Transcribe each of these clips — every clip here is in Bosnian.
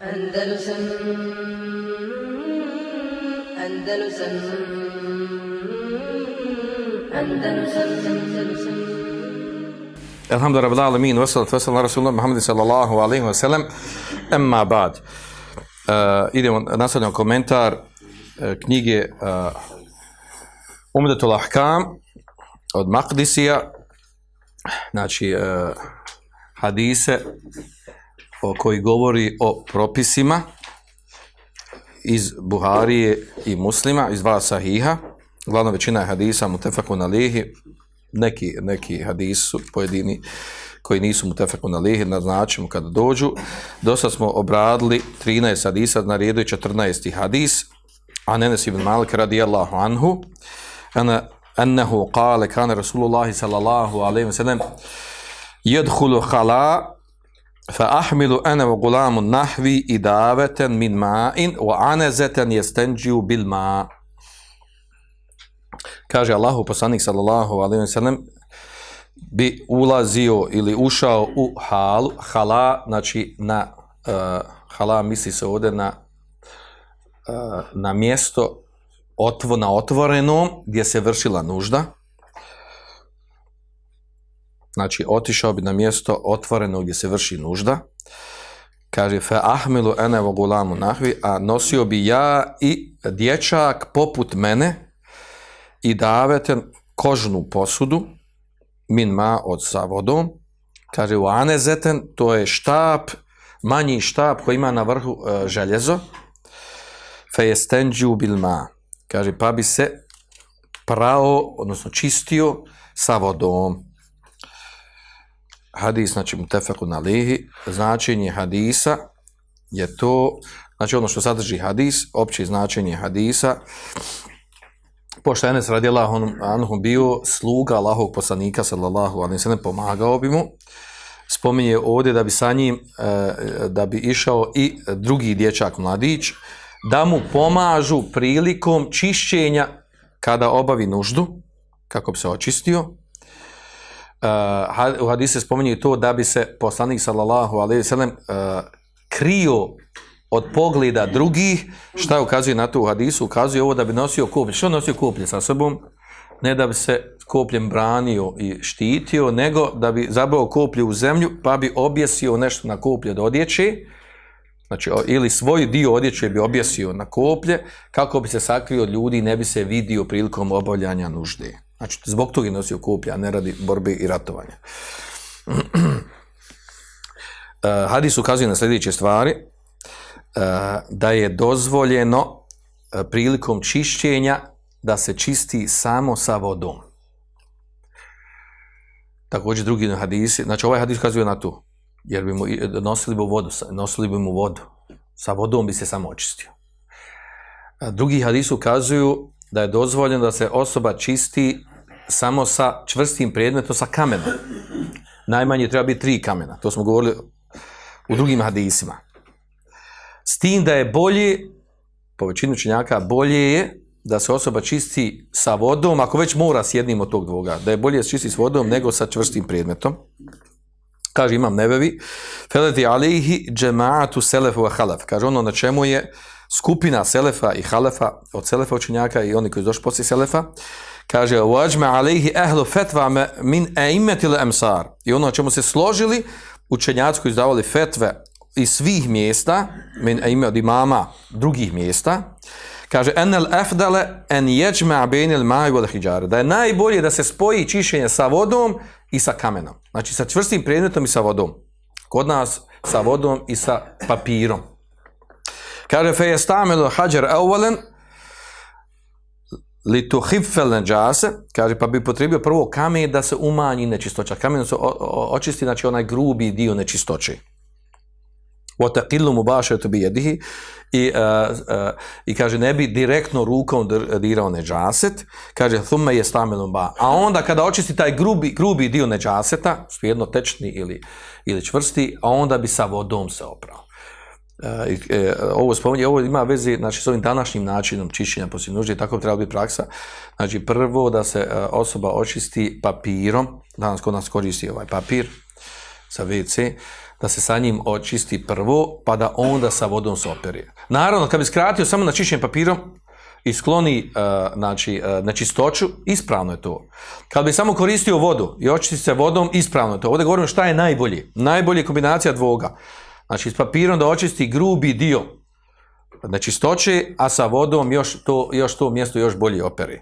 Andalusam Andalusam Andalusam Andalusam Alhamdulillah rabbil alamin wa salatu wassalamu ala rasulillah Muhammad sallallahu alaihi wa sallam amma ba'd uh, idemo nastavljamo komentar uh, knjige uh, Umdatul Ahkam od Maqdisija znači uh, hadise o koji govori o propisima iz Buharije i Muslima, iz dva sahiha. Glavna većina je hadisa mutefakun alihi, neki, neki hadis su pojedini koji nisu mutefakun alihi, naznačimo kada dođu. Dosta smo obradili 13 hadisa, na redu je 14. hadis, a Nenes ibn Malik radijallahu anhu, ana, annahu kale, kane Rasulullahi sallallahu alaihi wa sallam, jedhulu hala, فأحمل أنا وغلام النحو إداوة من ماء وعنزة يستنجي بالماء kaže Allahu poslanik sallallahu alejhi ve sellem bi ulazio ili ušao u halu hala znači na uh, hala misli se ovde na uh, na mjesto otvo na otvorenom gdje se vršila nužda znači otišao bi na mjesto otvoreno gdje se vrši nužda, kaže fe ahmilu ene vo gulamu nahvi, a nosio bi ja i dječak poput mene i daveten kožnu posudu, min ma od sa vodom, kaže u anezeten, to je štap, manji štap koji ima na vrhu e, željezo, fe je bil ma, kaže pa bi se prao, odnosno čistio sa vodom hadis, znači mutefeku alihi, značenje hadisa je to, znači ono što sadrži hadis, opće značenje hadisa, pošto Enes radijallahu anhu bio sluga Allahog poslanika, sallallahu alaihi sallam, pomagao bi mu, spominje ovdje da bi sa njim, e, da bi išao i drugi dječak mladić, da mu pomažu prilikom čišćenja kada obavi nuždu, kako bi se očistio, uh, u hadise spominje to da bi se poslanik sallallahu alejhi ve sellem uh, eh, krio od pogleda drugih, šta ukazuje na to u hadisu, ukazuje ovo da bi nosio koplje. Što nosio koplje sa sobom? Ne da bi se kopljem branio i štitio, nego da bi zabao koplje u zemlju, pa bi objesio nešto na koplje da odjeće, znači, ili svoj dio odjeće bi objesio na koplje, kako bi se sakrio od ljudi ne bi se vidio prilikom obavljanja nužde. Znači, zbog toga je nosio kuplja, a ne radi borbe i ratovanja. Uh, hadis ukazuje na sljedeće stvari, uh, da je dozvoljeno uh, prilikom čišćenja da se čisti samo sa vodom. Također drugi hadisi, znači ovaj hadis ukazuje na to, jer bi mu nosili bi vodu, nosili bi mu vodu, sa vodom bi se samo očistio. Uh, drugi hadis ukazuju da je dozvoljeno da se osoba čisti samo sa čvrstim predmetom, sa kamenom. Najmanje treba biti tri kamena. To smo govorili u drugim hadisima. S tim da je bolje, po većinu činjaka, bolje je da se osoba čisti sa vodom, ako već mora s jednim od tog dvoga, da je bolje čisti s vodom nego sa čvrstim predmetom. Kaže, imam nebevi, feleti alihi džemaatu selefu a halef. Kaže, ono na čemu je skupina selefa i halefa, od selefa učenjaka i oni koji su došli poslije selefa, kaže wajma alayhi ahlu fatwa min a'immat al-amsar i ono čemu se složili učenjaci koji izdavali fetve iz svih mjesta min a'imma od imama drugih mjesta kaže an al-afdal an yajma' bain al-ma'i wal hijara da je najbolje da se spoji čišćenje sa vodom i sa kamenom. Znači sa čvrstim predmetom i sa vodom. Kod nas sa vodom i sa papirom. Kaže fe yastamilu hajar awalan li to hifel neđase, kaže, pa bi potrebio prvo kamen da se umanji nečistoća. Kamen se očisti, znači onaj grubi dio nečistoće. O taqilu mu baše to bi jedihi. I, uh, uh, I kaže, ne bi direktno rukom dirao neđaset. Kaže, thumme je stamelom ba. A onda kada očisti taj grubi, grubi dio neđaseta, jedno tečni ili, ili čvrsti, a onda bi sa vodom se oprao. E, ovo spominje, ovo ima veze znači, s ovim današnjim načinom čišćenja poslije nužde, tako bi trebala biti praksa. Znači, prvo da se e, osoba očisti papirom, danas kod nas koristi ovaj papir, sa WC, da se sa njim očisti prvo, pa da onda sa vodom se operi. Naravno, kad bi skratio samo na čišćenje papirom i skloni uh, znači, e, uh, na čistoću, ispravno je to. Kad bi samo koristio vodu i očisti se vodom, ispravno je to. Ovdje govorimo šta je najbolji. Najbolje kombinacija dvoga. Znači, s papirom da očisti grubi dio nečistoće, a sa vodom još to, još to mjesto još bolje operi.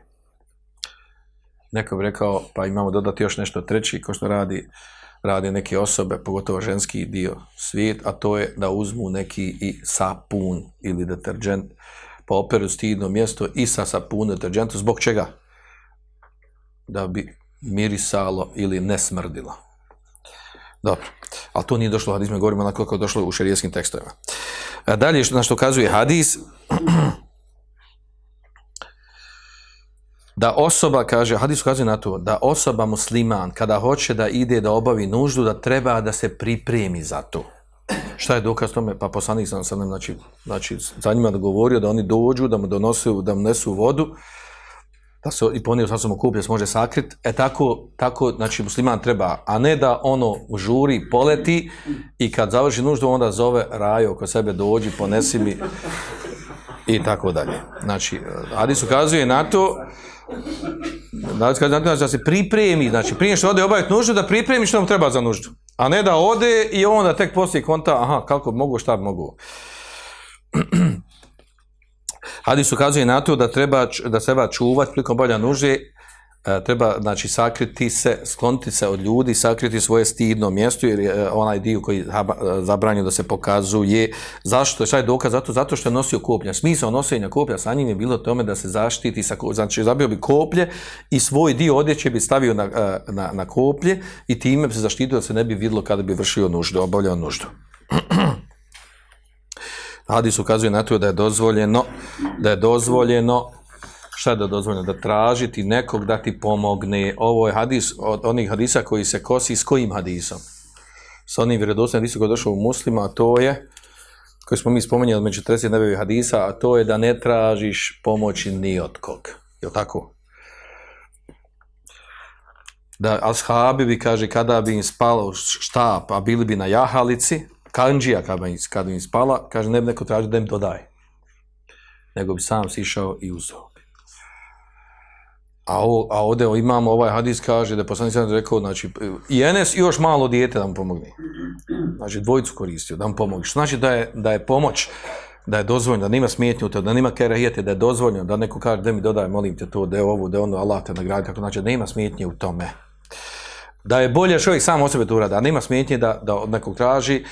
Neko bi rekao, pa imamo dodati još nešto treći, ko što radi, radi neke osobe, pogotovo ženski dio svijet, a to je da uzmu neki i sapun ili deterđent, pa operu stidno mjesto i sa sapunom deterđentu. Zbog čega? Da bi mirisalo ili ne smrdilo. Dobro, ali to nije došlo u hadismu, govorimo onako kako je došlo u šarijetskim tekstovima. A dalje, na što kazuje hadis, da osoba, kaže, hadis ukazuje na to, da osoba musliman, kada hoće da ide da obavi nuždu, da treba da se pripremi za to. Šta je dokaz tome? Pa poslanik sam sam, znači, znači, za njima da govorio da oni dođu, da mu donosu, da mu nesu vodu, da se i ponio sam sam se može sakrit, e tako, tako, znači, musliman treba, a ne da ono žuri, poleti i kad završi nuždu, onda zove rajo oko sebe, dođi, ponesi mi i tako dalje. Znači, Hadis ukazuje na to, da, na to znači, da se pripremi, znači, prije što ode obaviti nuždu, da pripremi što mu treba za nuždu. A ne da ode i onda tek poslije konta, aha, kako mogu, šta mogu. Hadis ukazuje na to da treba, da treba čuvati prilikom bolja nužde, e, treba znači sakriti se, skloniti se od ljudi, sakriti svoje stidno mjesto jer je e, onaj dio koji e, zabranio da se pokazuje. Zašto? Šta je dokaz? Zato, zato što je nosio koplja. Smisao nosenja koplja sa njim je bilo tome da se zaštiti, sa, znači zabio bi koplje i svoj dio odjeće bi stavio na, na, na koplje i time bi se zaštitio da se ne bi vidlo kada bi vršio nuždu, obavljao nuždu. Hadis ukazuje na to da je dozvoljeno, da je dozvoljeno, šta je da dozvoljeno, da tražiti nekog da ti pomogne. Ovo je hadis od onih hadisa koji se kosi s kojim hadisom? S onim vjerodostojnim hadisom koji je došao u muslima, a to je, koji smo mi spomenuli među 30 nebevi hadisa, a to je da ne tražiš pomoći ni od kog. Je tako? Da ashabi bi, kaže, kada bi im spalo štap, a bili bi na jahalici, kanđija kada im, kada im spala, kaže, ne bi neko tražio da im dodaje. Nego bi sam sišao i uzao. A, o, a ovdje imamo ovaj hadis, kaže da je poslanik sam rekao, znači, i Enes i još malo dijete da mu pomogne. Znači, dvojicu koristio da mu pomogne. Što znači da je, da je pomoć, da je dozvoljeno, da nima smetnju to, da nima kerahijete, da je dozvoljeno, da neko kaže, da mi dodaj, molim te to, da je ovo, da je ono, Allah te nagradi, tako znači, da nima smetnje u tome. Da je bolje čovjek sam o sebe to uradi, a nema smetnje da, da od nekog traži,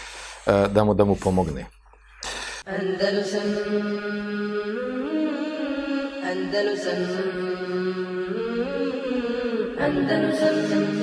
e, da mu da mu pomogne. Andalusam Andalusam Andalusam Andalusam